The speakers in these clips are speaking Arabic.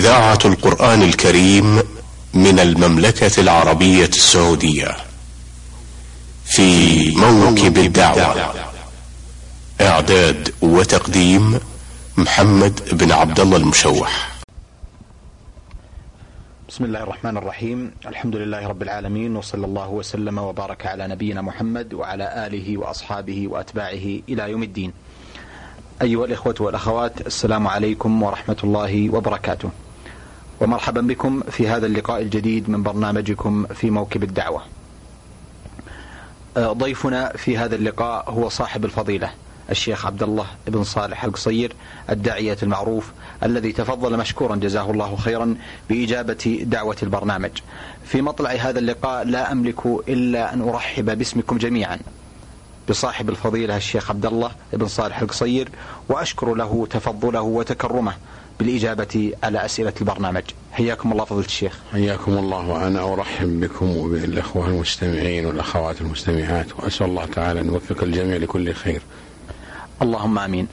إذاعة القرآن الكريم من المملكة العربية السعودية في موكب الدعوة. إعداد وتقديم محمد بن عبد الله المشوح. بسم الله الرحمن الرحيم. الحمد لله رب العالمين وصلى الله وسلم وبارك على نبينا محمد وعلى آله وأصحابه وأتباعه إلى يوم الدين. أيها الإخوة والأخوات السلام عليكم ورحمة الله وبركاته. ومرحبا بكم في هذا اللقاء الجديد من برنامجكم في موكب الدعوة ضيفنا في هذا اللقاء هو صاحب الفضيلة الشيخ عبد الله بن صالح القصير الداعية المعروف الذي تفضل مشكورا جزاه الله خيرا بإجابة دعوة البرنامج. في مطلع هذا اللقاء لا أملك إلا أن أرحب باسمكم جميعا بصاحب الفضيلة الشيخ عبد الله بن صالح القصير وأشكر له تفضله وتكرمه بالإجابة على أسئلة البرنامج حياكم الله فضيلة الشيخ حياكم الله وأنا أرحب بكم وبالإخوة المستمعين والأخوات المستمعات وأسأل الله تعالى أن يوفق الجميع لكل خير اللهم آمين.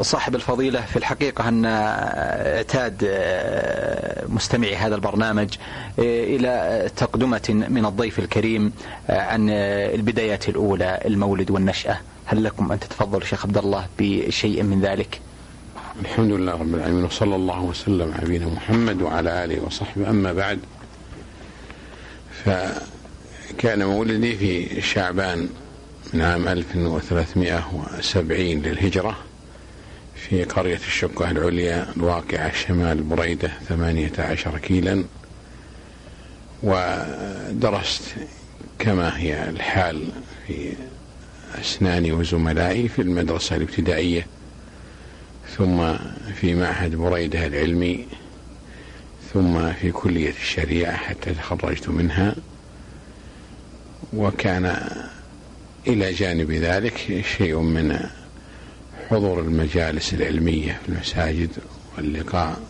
صاحب الفضيلة في الحقيقة أن إعتاد مستمعي هذا البرنامج إلى تقدمة من الضيف الكريم عن البدايات الأولى المولد والنشأة، هل لكم أن تتفضلوا شيخ عبد الله بشيء من ذلك؟ الحمد لله رب العالمين وصلى الله وسلم على نبينا محمد وعلى آله وصحبه. أما بعد فكان مولدي في شعبان من عام 1370 للهجرة في قرية الشقة العليا الواقعة شمال بريدة ثمانية عشر كيلا. ودرست كما هي الحال في أسناني وزملائي في المدرسة الابتدائية. ثم في معهد بريدة العلمي ثم في كلية الشريعة حتى تخرجت منها. وكان إلى جانب ذلك شيء من حضور المجالس العلمية في المساجد واللقاء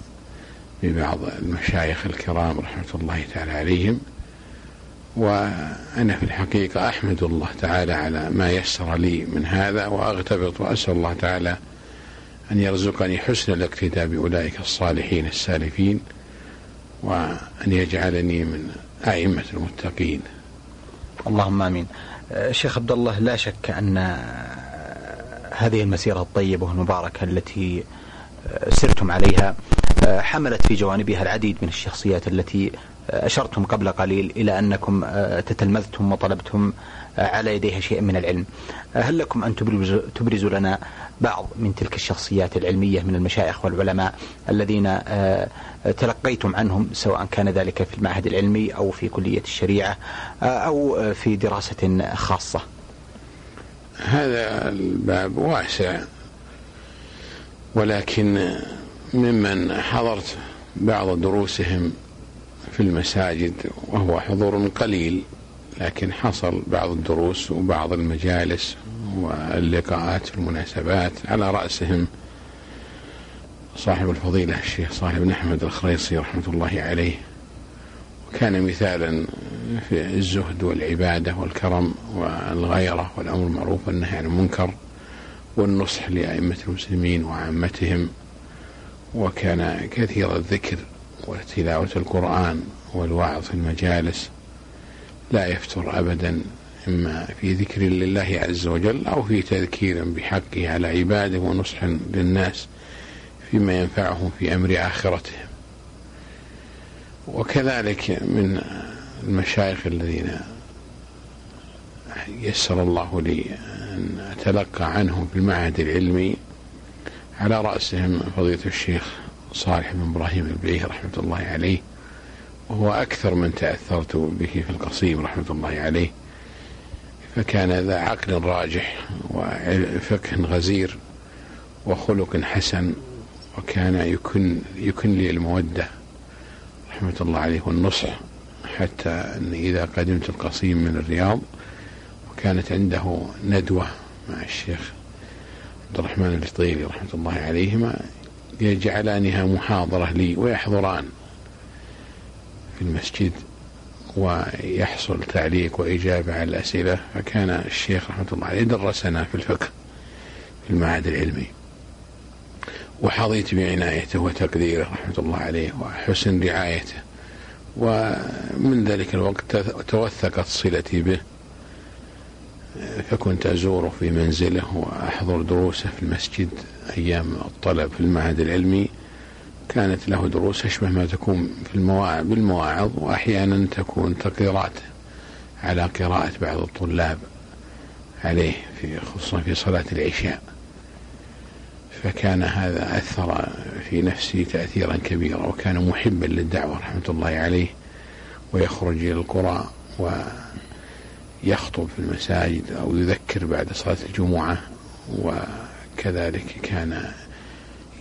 ببعض المشايخ الكرام رحمة الله تعالى عليهم. وأنا في الحقيقة أحمد الله تعالى على ما يسر لي من هذا وأغتبط وأسأل الله تعالى أن يرزقني حسن الاقتداء بأولئك الصالحين السالفين وأن يجعلني من أئمة المتقين. اللهم آمين. شيخ عبد الله لا شك أن هذه المسيرة الطيبة والمباركة التي سرتم عليها حملت في جوانبها العديد من الشخصيات التي أشرتم قبل قليل إلى أنكم تتلمذتم وطلبتم على يديها شيء من العلم. هل لكم أن تبرزوا لنا بعض من تلك الشخصيات العلمية من المشايخ والعلماء الذين تلقيتم عنهم سواء كان ذلك في المعهد العلمي أو في كلية الشريعة أو في دراسة خاصة. هذا الباب واسع ولكن ممن حضرت بعض دروسهم في المساجد وهو حضور قليل لكن حصل بعض الدروس وبعض المجالس واللقاءات في المناسبات على رأسهم. صاحب الفضيلة الشيخ صالح بن أحمد الخريصي رحمة الله عليه وكان مثالا في الزهد والعبادة والكرم والغيرة والأمر المعروف والنهي عن المنكر والنصح لأئمة المسلمين وعامتهم. وكان كثير الذكر وتلاوة القرآن والوعظ في المجالس لا يفتر أبدا إما في ذكر لله عز وجل أو في تذكير بحقه على عباده ونصح للناس فيما ينفعهم في أمر آخرتهم وكذلك من المشايخ الذين يسر الله لي أن أتلقى عنهم في المعهد العلمي على رأسهم فضيلة الشيخ صالح بن إبراهيم البعيه رحمة الله عليه وهو أكثر من تأثرت به في القصيم رحمة الله عليه. فكان ذا عقل راجح وفقه غزير وخلق حسن وكان يكن يكن لي المودة رحمة الله عليه والنصح حتى أن إذا قدمت القصيم من الرياض وكانت عنده ندوة مع الشيخ عبد الرحمن الفطيري رحمة الله عليهما يجعلانها محاضرة لي ويحضران في المسجد ويحصل تعليق وإجابة على الأسئلة. فكان الشيخ رحمة الله عليه درسنا في الفقه في المعهد العلمي. وحظيت بعنايته وتقديره رحمة الله عليه وحسن رعايته. ومن ذلك الوقت توثقت صلتي به فكنت أزوره في منزله وأحضر دروسه في المسجد أيام الطلب في المعهد العلمي. كانت له دروس أشبه ما تكون في المواعظ بالمواعظ وأحيانا تكون تقريرات على قراءة بعض الطلاب عليه في خصوصا في صلاة العشاء. فكان هذا أثر في نفسي تأثيرا كبيرا وكان محبا للدعوة رحمة الله عليه ويخرج إلى القرى ويخطب في المساجد أو يذكر بعد صلاة الجمعة وكذلك كان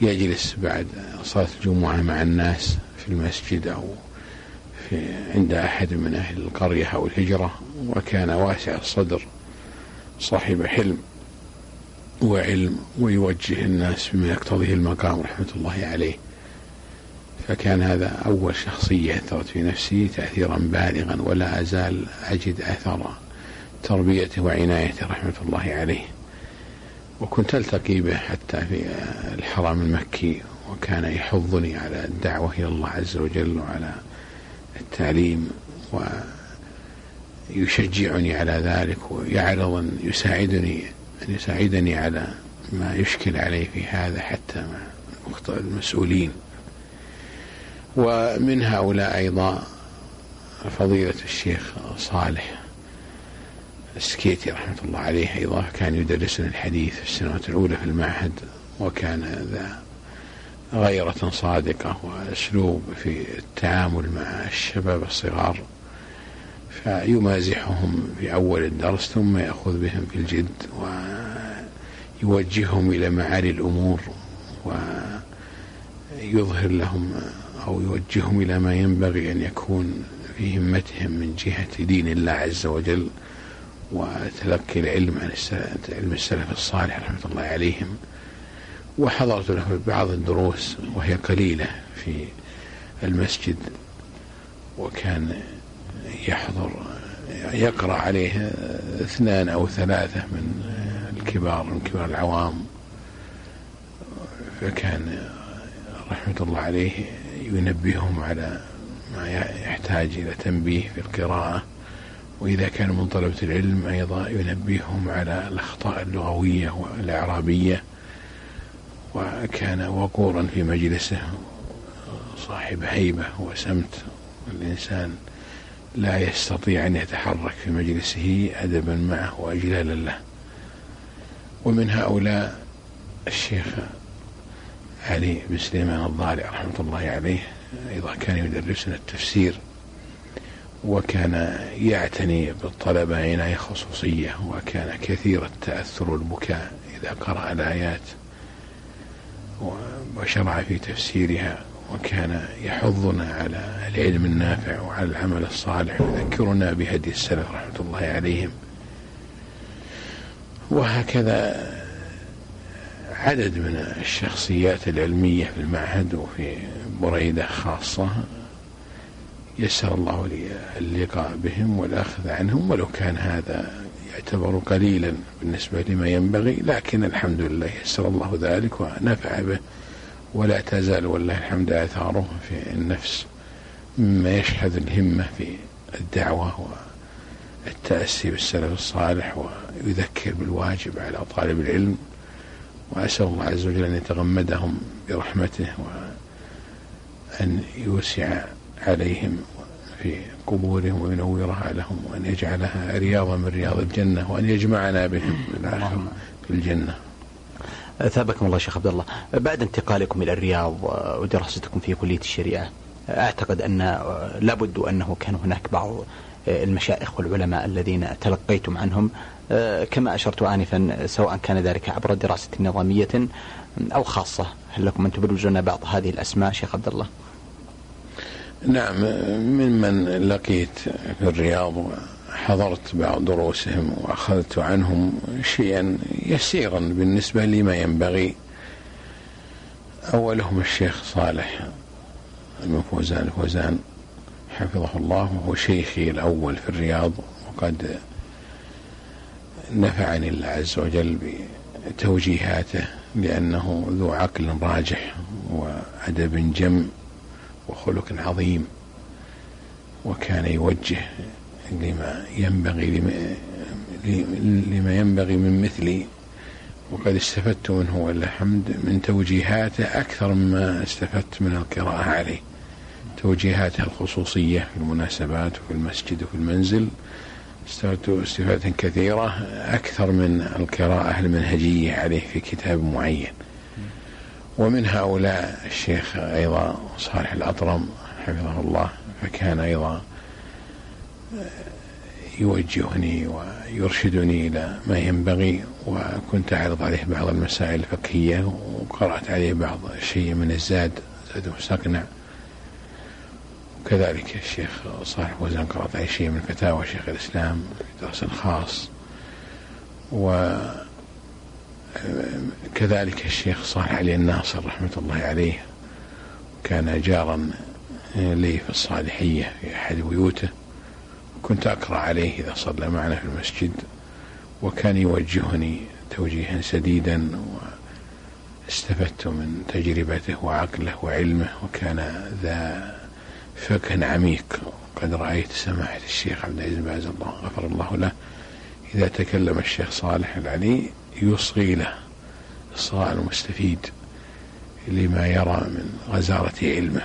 يجلس بعد صلاة الجمعة مع الناس في المسجد أو في عند أحد من أهل القرية أو الهجرة وكان واسع الصدر صاحب حلم وعلم ويوجه الناس بما يقتضيه المقام رحمة الله عليه. فكان هذا أول شخصية أثرت في نفسي تأثيرا بالغا ولا أزال أجد أثر تربيته وعنايته رحمة الله عليه. وكنت ألتقي به حتى في الحرم المكي وكان يحضني على الدعوة إلى الله عز وجل وعلى التعليم ويشجعني على ذلك ويعرض أن يساعدني أن يساعدني على ما يشكل عليه في هذا حتى مع المسؤولين. ومن هؤلاء أيضا فضيلة الشيخ صالح السكيتي رحمة الله عليه أيضا كان يدرسنا الحديث في السنوات الأولى في المعهد وكان ذا غيرة صادقة وأسلوب في التعامل مع الشباب الصغار فيمازحهم في أول الدرس ثم يأخذ بهم في الجد ويوجههم إلى معالي الأمور ويظهر لهم أو يوجههم إلى ما ينبغي أن يكون في همتهم من جهة دين الله عز وجل. وتلقي العلم عن علم السلف الصالح رحمة الله عليهم. وحضرت له بعض الدروس وهي قليلة في المسجد وكان يحضر يقرأ عليه اثنان أو ثلاثة من الكبار من كبار العوام. فكان رحمة الله عليه ينبههم على ما يحتاج إلى تنبيه في القراءة. وإذا كان من طلبة العلم أيضا ينبههم على الأخطاء اللغوية والإعرابية وكان وقورا في مجلسه صاحب هيبة وسمت. الإنسان لا يستطيع أن يتحرك في مجلسه أدبا معه وإجلالا له. ومن هؤلاء الشيخ علي بن سليمان الضالع رحمة الله عليه أيضا كان يدرسنا التفسير. وكان يعتني بالطلبة عناية خصوصية وكان كثير التأثر والبكاء إذا قرأ الآيات وشرع في تفسيرها وكان يحضنا على العلم النافع وعلى العمل الصالح ويذكرنا بهدي السلف رحمة الله عليهم. وهكذا عدد من الشخصيات العلمية في المعهد وفي بريدة خاصة يسر الله لي اللقاء بهم والأخذ عنهم ولو كان هذا يعتبر قليلا بالنسبة لما ينبغي لكن الحمد لله يسر الله ذلك ونفع به ولا تزال والله الحمد آثاره في النفس مما يشهد الهمة في الدعوة والتأسي بالسلف الصالح ويذكر بالواجب على طالب العلم وأسأل الله عز وجل أن يتغمدهم برحمته وأن يوسع عليهم في قبورهم وينورها لهم وأن يجعلها رياضا من رياض الجنة وأن يجمعنا بهم في الآخر في الجنة. ثابكم الله شيخ عبد الله. بعد انتقالكم إلى الرياض ودراستكم في كلية الشريعة أعتقد أن لابد أنه كان هناك بعض المشايخ والعلماء الذين تلقيتم عنهم. كما أشرت انفا سواء كان ذلك عبر دراسه نظاميه أو خاصة هل لكم أن تبرزون بعض هذه الأسماء شيخ عبد الله؟ نعم ممن لقيت في الرياض حضرت بعض دروسهم وأخذت عنهم شيئا يسيرا بالنسبة لما ينبغي. أولهم الشيخ صالح بن فوزان. الفوزان حفظه الله وهو شيخي الأول في الرياض وقد نفعني الله عز وجل بتوجيهاته لأنه ذو عقل راجح وأدب جم. وخلق عظيم وكان يوجه لما ينبغي لما, ينبغي من مثلي. وقد استفدت منه ولله الحمد من توجيهاته أكثر مما استفدت من القراءة عليه. توجيهاته الخصوصية في المناسبات وفي المسجد وفي المنزل. استفدت استفادة كثيرة أكثر من القراءة المنهجية عليه في كتاب معين. ومن هؤلاء الشيخ أيضا صالح الأطرم حفظه الله فكان أيضا يوجهني ويرشدني إلى ما ينبغي وكنت أعرض عليه بعض المسائل الفقهية وقرأت عليه بعض الشيء من الزاد زاد مستقنع. وكذلك الشيخ صالح وزن قرأت عليه شيء من فتاوى شيخ الإسلام في درس خاص. و كذلك الشيخ صالح علي الناصر رحمة الله عليه كان جارا لي في الصالحية في أحد بيوته كنت أقرأ عليه إذا صلى معنا في المسجد وكان يوجهني توجيها سديدا واستفدت من تجربته وعقله وعلمه وكان ذا فقه عميق. قد رأيت سماحة الشيخ عبد العزيز باز الله غفر الله له إذا تكلم الشيخ صالح العلي يصغي له إصغاء المستفيد لما يرى من غزارة علمه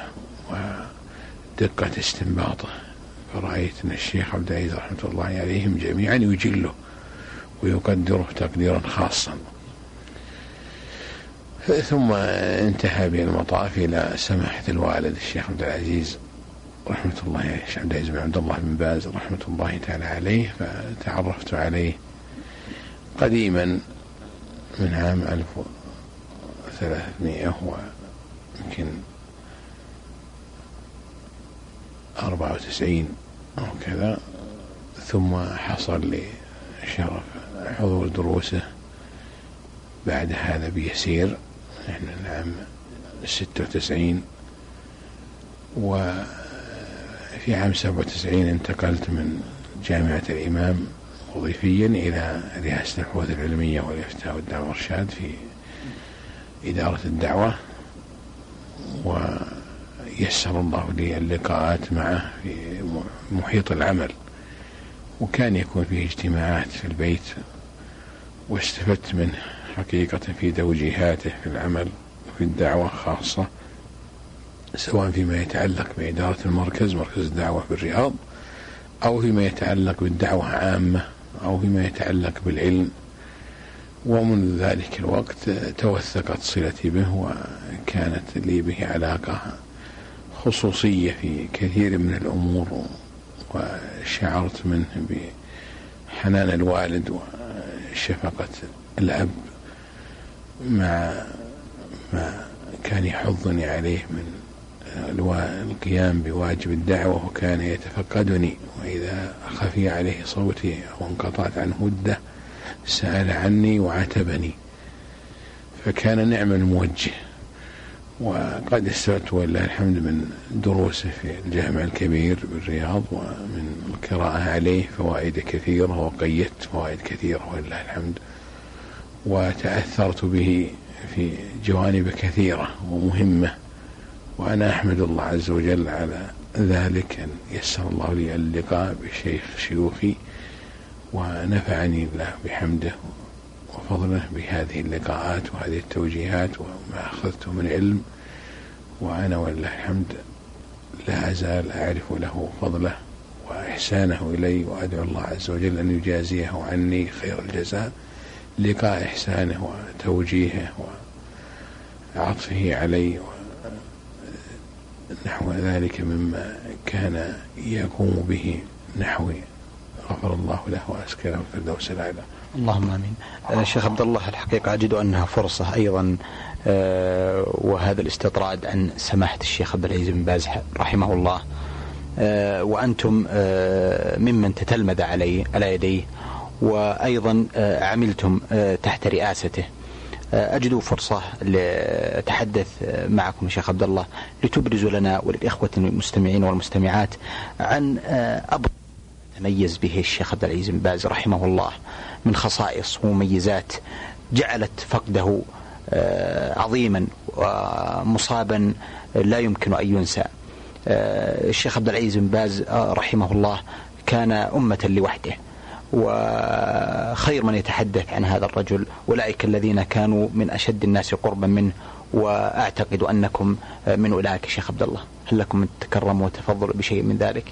ودقة استنباطه. فرأيت أن الشيخ عبد العزيز رحمة الله عليهم جميعا يجله ويقدره تقديرا خاصا. ثم انتهى بالمطاف إلى سماحة الوالد الشيخ عبد العزيز رحمة الله الشيخ عبد العزيز بن عبد الله بن باز رحمة الله تعالى عليه فتعرفت عليه قديما من عام 1300 ويمكن 94 أو كذا ثم حصل لي شرف حضور دروسه بعد هذا بيسير إحنا العام 96 وفي عام 97 انتقلت من جامعة الإمام وظيفيا إلى رئاسة البحوث العلمية والإفتاء والدعوة والإرشاد في إدارة الدعوة ويسر الله لي اللقاءات معه في محيط العمل وكان يكون فيه اجتماعات في البيت واستفدت منه حقيقة في توجيهاته في العمل وفي الدعوة خاصة سواء فيما يتعلق بإدارة المركز مركز الدعوة بالرياض أو فيما يتعلق بالدعوة عامة. أو فيما يتعلق بالعلم ومنذ ذلك الوقت توثقت صلتي به وكانت لي به علاقة خصوصية في كثير من الأمور وشعرت منه بحنان الوالد وشفقة الأب مع ما كان يحضني عليه من القيام بواجب الدعوة وكان يتفقدني. وإذا خفي عليه صوتي أو انقطعت عنه مدة سأل عني وعاتبني. فكان نعم الموجه. وقد استفدت ولله الحمد من دروسه في الجامع الكبير بالرياض ومن القراءة عليه فوائد كثيرة وقيدت فوائد كثيرة ولله الحمد. وتأثرت به في جوانب كثيرة ومهمة. وأنا أحمد الله عز وجل على ذلك. أن يسر الله لي اللقاء بشيخ شيوخي ونفعني الله بحمده وفضله بهذه اللقاءات وهذه التوجيهات وما أخذته من علم. وأنا ولله الحمد لا أزال أعرف له فضله وإحسانه إلي وأدعو الله عز وجل أن يجازيه عني خير الجزاء لقاء إحسانه وتوجيهه وعطفه علي نحو ذلك مما كان يقوم به نحوي غفر الله له واسكنه الفردوس الأعلى. اللهم آمين. آه، شيخ عبد الله الحقيقة أجد أنها فرصة أيضا آه، وهذا الاستطراد عن سماحه الشيخ عبد العزيز بن باز رحمه الله آه، وأنتم ممن تتلمذ عليه على يديه وأيضا عملتم تحت رئاسته. أجد فرصة لأتحدث معكم شيخ عبد الله لتبرزوا لنا وللإخوة المستمعين والمستمعات عن أبرز تميز به الشيخ عبد العزيز بن باز رحمه الله من خصائص ومميزات جعلت فقده عظيما ومصابا لا يمكن أن ينسى. الشيخ عبد العزيز بن باز رحمه الله كان أمة لوحده. وخير من يتحدث عن هذا الرجل. أولئك الذين كانوا من أشد الناس قربا منه وأعتقد أنكم من أولئك شيخ عبد الله. هل لكم تكرموا وتفضلوا بشيء من ذلك؟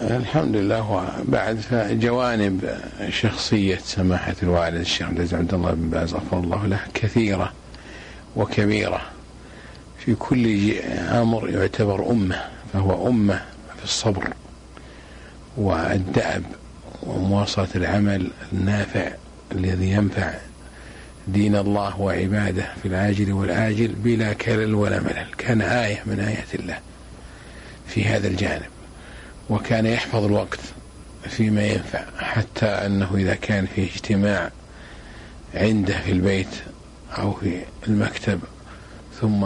الحمد لله. وبعد فجوانب شخصية سماحة الوالد الشيخ عبد الله بن باز غفر الله له كثيرة وكبيرة. في كل أمر يعتبر أمة فهو أمة في الصبر. والدأب ومواصلة العمل النافع الذي ينفع دين الله وعباده في العاجل والآجل بلا كلل ولا ملل. كان آية من آيات الله في هذا الجانب. وكان يحفظ الوقت فيما ينفع حتى أنه إذا كان في اجتماع عنده في البيت أو في المكتب ثم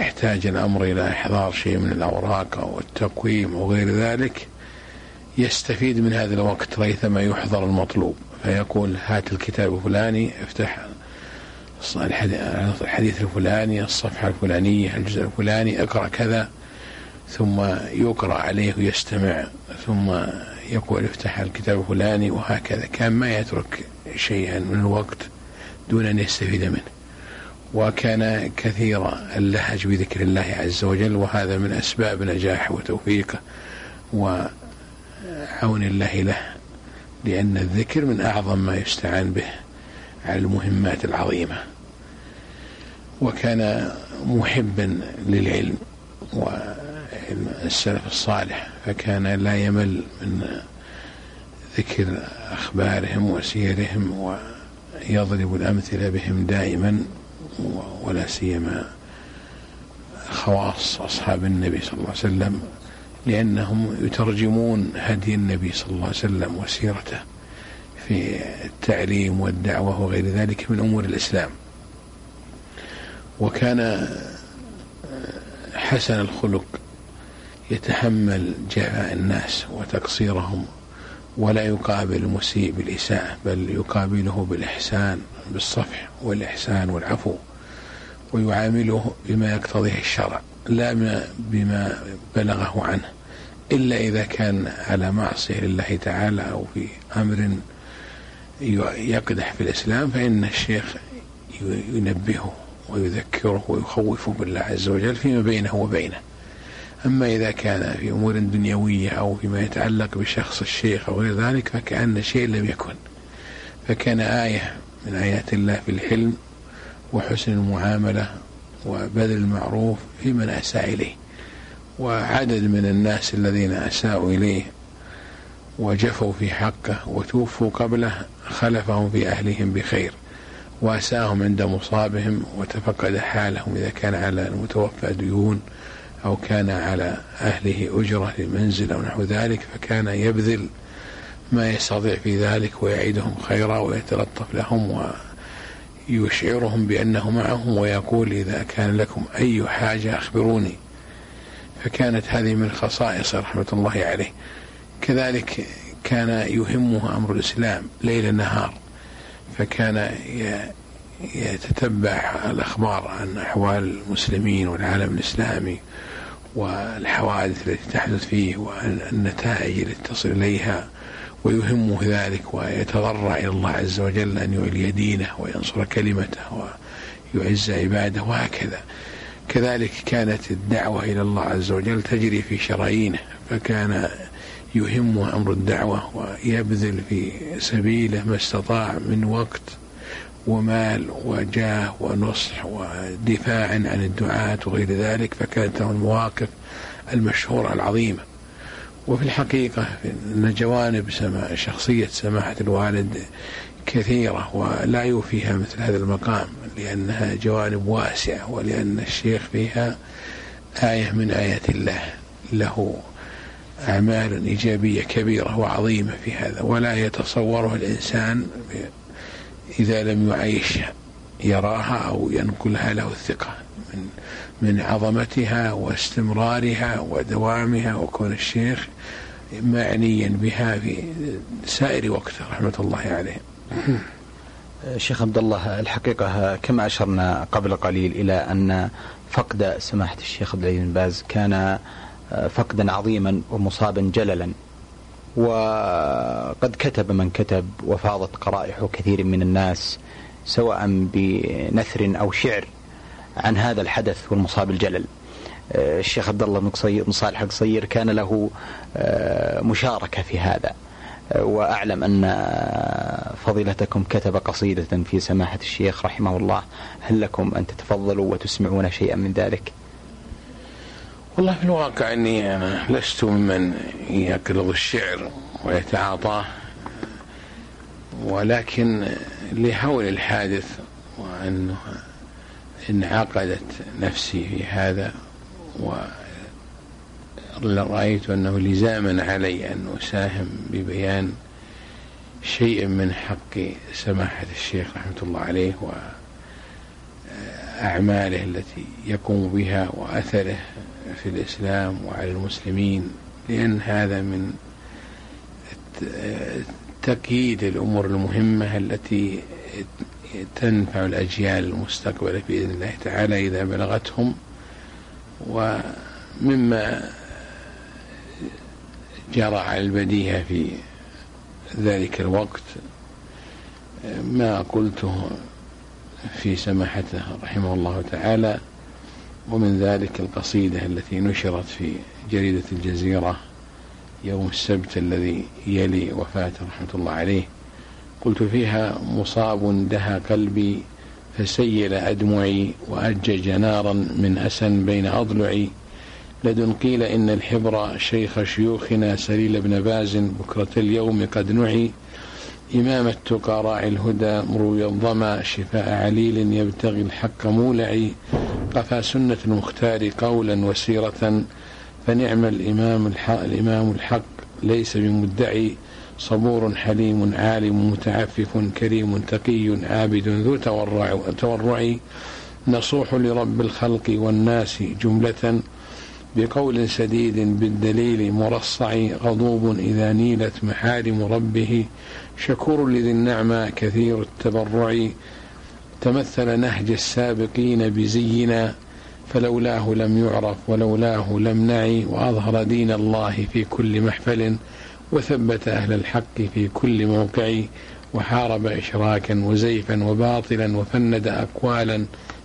احتاج الأمر إلى إحضار شيء من الأوراق أو التقويم أو غير ذلك يستفيد من هذا الوقت ريثما يحضر المطلوب فيقول هات الكتاب الفلاني افتح الحديث الفلاني الصفحة الفلانية الجزء الفلاني اقرأ كذا ثم يقرأ عليه ويستمع ثم يقول افتح الكتاب الفلاني وهكذا. كان ما يترك شيئا من الوقت دون أن يستفيد منه. وكان كثير اللهج بذكر الله عز وجل وهذا من أسباب نجاحه وتوفيقه وعون الله له لأن الذكر من أعظم ما يستعان به على المهمات العظيمة. وكان محبا للعلم والسلف الصالح فكان لا يمل من ذكر أخبارهم وسيرهم ويضرب الأمثلة بهم دائما ولا سيما خواص أصحاب النبي صلى الله عليه وسلم. لأنهم يترجمون هدي النبي صلى الله عليه وسلم وسيرته في التعليم والدعوة وغير ذلك من أمور الإسلام. وكان حسن الخلق يتحمل جفاء الناس وتقصيرهم ولا يقابل المسيء بالإساءة بل يقابله بالإحسان بالصفح والإحسان والعفو ويعامله بما يقتضيه الشرع لا بما بلغه عنه. إلا إذا كان على معصية لله تعالى أو في أمر يقدح في الإسلام فإن الشيخ ينبهه ويذكره ويخوفه بالله عز وجل فيما بينه وبينه. أما إذا كان في أمور دنيوية أو فيما يتعلق بشخص الشيخ أو غير ذلك فكأن شيء لم يكن. فكان آية من آيات الله في الحلم وحسن المعاملة وبذل المعروف في من أساء إليه. وعدد من الناس الذين أساءوا إليه وجفوا في حقه وتوفوا قبله خلفهم في أهلهم بخير وأساهم عند مصابهم وتفقد حالهم إذا كان على المتوفى ديون أو كان على أهله أجرة لمنزل أو نحو ذلك فكان يبذل ما يستطيع في ذلك ويعيدهم خيرا ويتلطف لهم ويشعرهم بأنه معهم ويقول إذا كان لكم أي حاجة أخبروني فكانت هذه من خصائص رحمة الله عليه. كذلك كان يهمه أمر الإسلام ليل نهار فكان يتتبع الأخبار عن أحوال المسلمين والعالم الإسلامي والحوادث التي تحدث فيه والنتائج التي تصل إليها ويهمه ذلك ويتضرع إلى الله عز وجل أن يعلي دينه وينصر كلمته ويعز عباده وهكذا. كذلك كانت الدعوة إلى الله عز وجل تجري في شرايينه فكان يهمه أمر الدعوة ويبذل في سبيله ما استطاع من وقت ومال وجاه ونصح ودفاع عن الدعاة وغير ذلك فكانت له المواقف المشهورة العظيمة. وفي الحقيقة أن جوانب شخصية سماحة الوالد كثيرة ولا يوفيها مثل هذا المقام لأنها جوانب واسعة ولأن الشيخ فيها آية من آيات الله. له أعمال إيجابية كبيرة وعظيمة في هذا ولا يتصوره الإنسان إذا لم يعيشها يراها أو ينقلها له الثقة من من عظمتها واستمرارها ودوامها وكون الشيخ معنيا بها في سائر وقته رحمة الله عليه. شيخ عبد الله الحقيقة كما أشرنا قبل قليل إلى أن فقد سماحة الشيخ عبد العزيز بن باز كان فقدا عظيما ومصابا جللا. وقد كتب من كتب وفاضت قرائح كثير من الناس سواء بنثر أو شعر عن هذا الحدث والمصاب الجلل. الشيخ عبد الله بن صالح القصير كان له مشاركة في هذا. وأعلم أن فضيلتكم كتب قصيدة في سماحة الشيخ رحمه الله. هل لكم أن تتفضلوا وتسمعون شيئا من ذلك؟ والله في الواقع أني أنا لست ممن يقرض الشعر ويتعاطاه ولكن لهول الحادث وأنه انعقدت نفسي في هذا ورأيت أنه لزاما علي أن أساهم ببيان شيء من حق سماحة الشيخ رحمة الله عليه وأعماله التي يقوم بها وأثره في الإسلام وعلى المسلمين لأن هذا من تقييد الأمور المهمة التي تنفع الأجيال المستقبلة بإذن الله تعالى إذا بلغتهم ومما جرى على البديهة في ذلك الوقت ما قلته في سماحته رحمه الله تعالى ومن ذلك القصيدة التي نشرت في جريدة الجزيرة يوم السبت الذي يلي وفاته رحمة الله عليه. قلت فيها مصاب دها قلبي فسيل أدمعي وأجج نارا من أسن بين أضلعي. لدن قيل إن الحبر شيخ شيوخنا سليل بن باز بكرة اليوم قد نعي. إمام التقى راعي الهدى مروي الظما شفاء عليل يبتغي الحق مولعي. قفى سنة المختار قولا وسيرة. فنعم الإمام الحق, الإمام الحق ليس بمدعي. صبور حليم عالم متعفف كريم تقي عابد ذو تورع, تورع. نصوح لرب الخلق والناس جملة. بقول سديد بالدليل مرصع غضوب إذا نيلت محارم ربه. شكور لذي النعمى كثير التبرع. تمثل نهج السابقين بزينا فلولاه لم يعرف ولولاه لم نعي وأظهر دين الله في كل محفل وثبت أهل الحق في كل موقع وحارب إشراكا وزيفا وباطلا وفند أقوالا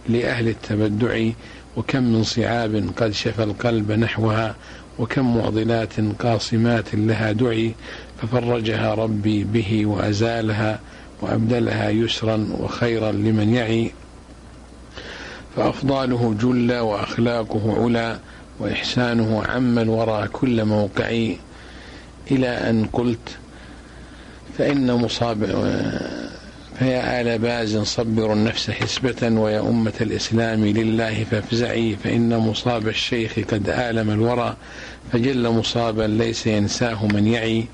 لأهل التبدع. وكم من صعاب قد شفى القلب نحوها وكم معضلات قاصمات لها دعي ففرجها ربي به وأزالها وأبدلها يسرا وخيرا لمن يعي. فأفضاله جل وأخلاقه علا وإحسانه عم الورى كل موقعي. إلى أن قلت فإن مصاب فيا آل باز صبروا النفس حسبة ويا أمة الإسلام لله فافزعي فإن مصاب الشيخ قد آلم الورى فجل مصابا ليس ينساه من يعي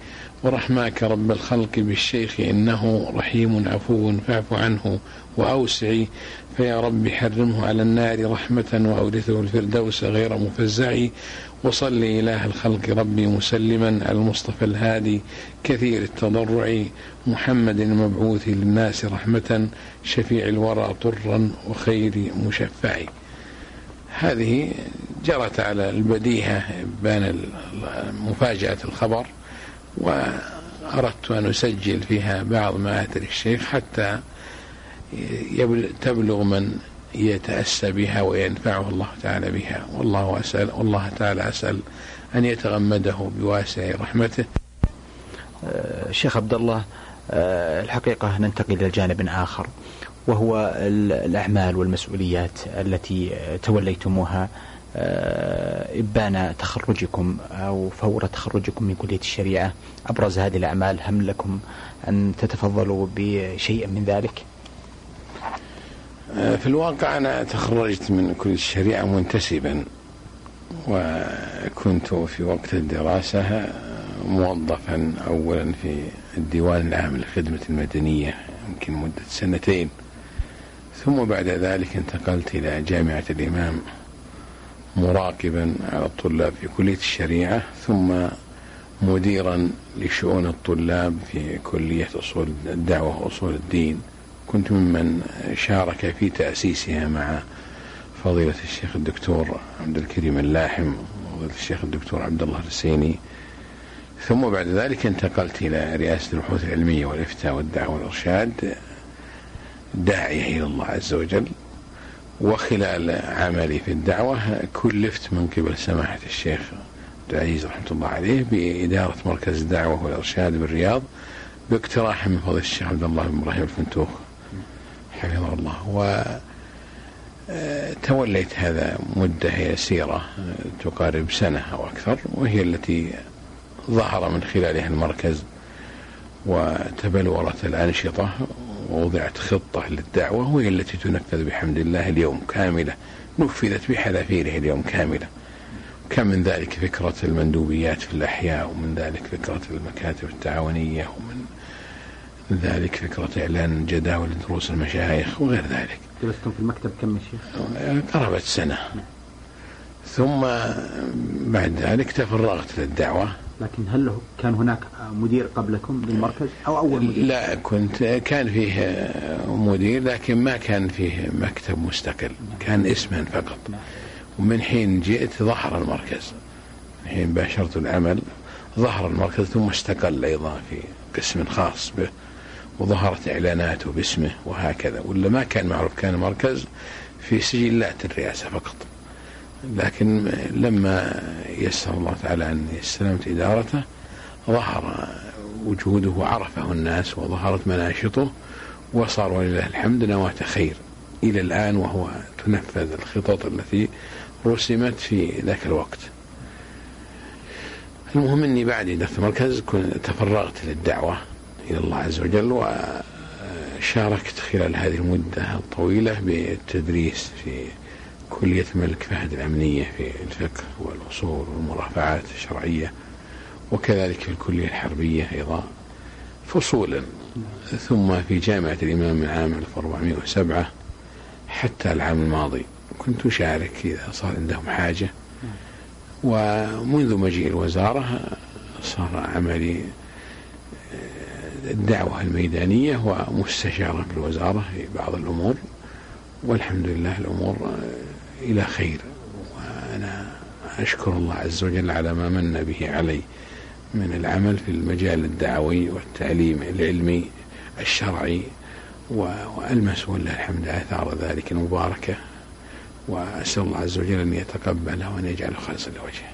ورحماك رب الخلق بالشيخ إنه رحيم. عفو فاعف عنه وأوسعي فيا رب حرمه على النار رحمة وأورثه الفردوس غير مفزع. وصل إله الخلق ربي مسلما على المصطفى الهادي كثير التضرع. محمد المبعوث للناس رحمة شفيع الورى طرا وخير مشفع. هذه جرت على البديهة بان مفاجأة الخبر. وأردت أن أسجل فيها بعض مآثر الشيخ حتى تبلغ من يتأسى بها وينفعه الله تعالى بها. والله أسأل والله تعالى أسأل أن يتغمده بواسع رحمته. شيخ عبد الله الحقيقة ننتقل إلى جانب آخر وهو الأعمال والمسؤوليات التي توليتموها إبان تخرجكم أو فور تخرجكم من كلية الشريعة. أبرز هذه الأعمال هم لكم أن تتفضلوا بشيء من ذلك؟ في الواقع أنا تخرجت من كلية الشريعة منتسبا وكنت في وقت الدراسة موظفا أولا في الديوان العام للخدمة المدنية يمكن مدة سنتين. ثم بعد ذلك انتقلت إلى جامعة الإمام. مراقبا على الطلاب في كلية الشريعة ثم مديرا لشؤون الطلاب في كلية أصول الدعوة وأصول الدين. كنت ممن شارك في تأسيسها مع فضيلة الشيخ الدكتور عبد الكريم اللاحم وفضيلة الشيخ الدكتور عبد الله الحسيني. ثم بعد ذلك انتقلت إلى رئاسة البحوث العلمية والإفتاء والدعوة والإرشاد داعية إلى الله عز وجل. وخلال عملي في الدعوة كلفت من قبل سماحة الشيخ عبد العزيز رحمة الله عليه بإدارة مركز الدعوة والإرشاد بالرياض باقتراح من فضل الشيخ عبد الله بن إبراهيم الفنتوخ حفظه الله. و توليت هذا مدة يسيرة تقارب سنة أو أكثر وهي التي ظهر من خلالها المركز وتبلورت الأنشطة ووضعت خطة للدعوة وهي التي تنفذ بحمد الله اليوم كاملة. نفذت بحذافيره اليوم كاملة. كم من ذلك فكرة المندوبيات في الأحياء ومن ذلك فكرة المكاتب التعاونية ومن ذلك فكرة إعلان جداول دروس المشايخ وغير ذلك. جلستم في المكتب كم يا شيخ؟ قرابة سنة. ثم بعد ذلك تفرغت للدعوة. لكن هل كان هناك مدير قبلكم للمركز أو أول مدير؟ لا كنت كان فيه مدير لكن ما كان فيه مكتب مستقل. كان اسما فقط. ومن حين جئت ظهر المركز. من حين باشرت العمل ظهر المركز ثم استقل أيضا في قسم خاص به وظهرت اعلاناته باسمه وهكذا. ولا ما كان معروف كان المركز في سجلات الرئاسة فقط. لكن لما يسر الله تعالى أن استلمت إدارته ظهر وجوده وعرفه الناس وظهرت مناشطه وصار ولله الحمد نواة خير. إلى الآن وهو تنفذ الخطط التي رسمت في ذاك الوقت. المهم أني بعد إدارة المركز تفرغت للدعوة إلى الله عز وجل وشاركت خلال هذه المدة الطويلة بالتدريس في كلية الملك فهد الأمنية في الفقه والأصول والمرافعات الشرعية وكذلك في الكلية الحربية أيضا فصولا. ثم في جامعة الإمام من عام 1407 حتى العام الماضي كنت أشارك إذا صار عندهم حاجة. ومنذ مجيء الوزارة صار عملي الدعوة الميدانية ومستشارة بالوزارة في بعض الأمور. والحمد لله الأمور إلى خير. وأنا أشكر الله عز وجل على ما من به علي من العمل في المجال الدعوي والتعليم العلمي الشرعي وألمس ولله الحمد آثار ذلك المباركة. وأسأل الله عز وجل أن يتقبله وأن يجعله خالصا لوجهه.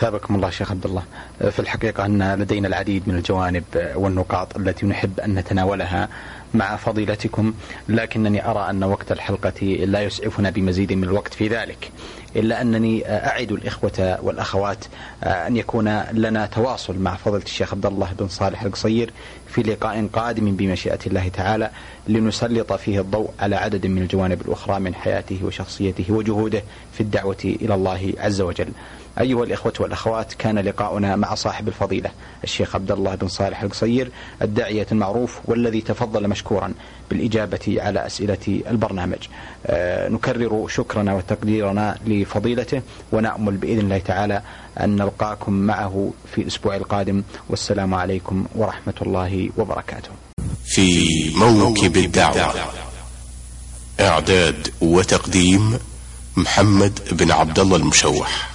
ثابكم الله شيخ عبد الله. في الحقيقة أن لدينا العديد من الجوانب والنقاط التي نحب أن نتناولها مع فضيلتكم لكنني أرى أن وقت الحلقة لا يسعفنا بمزيد من الوقت في ذلك إلا أنني أعد الإخوة والأخوات أن يكون لنا تواصل مع فضيلة الشيخ عبد الله بن صالح القصير في لقاء قادم بمشيئة الله تعالى لنسلط فيه الضوء على عدد من الجوانب الأخرى من حياته وشخصيته وجهوده في الدعوة إلى الله عز وجل. أيها الإخوة والأخوات كان لقاؤنا مع صاحب الفضيلة الشيخ عبد الله بن صالح القصير الداعية المعروف والذي تفضل مشكورا بالإجابة على أسئلة البرنامج. آه نكرر شكرنا وتقديرنا لفضيلته ونأمل بإذن الله تعالى أن نلقاكم معه في الأسبوع القادم. والسلام عليكم ورحمة الله وبركاته. في موكب الدعوة إعداد وتقديم محمد بن عبد الله المشوح.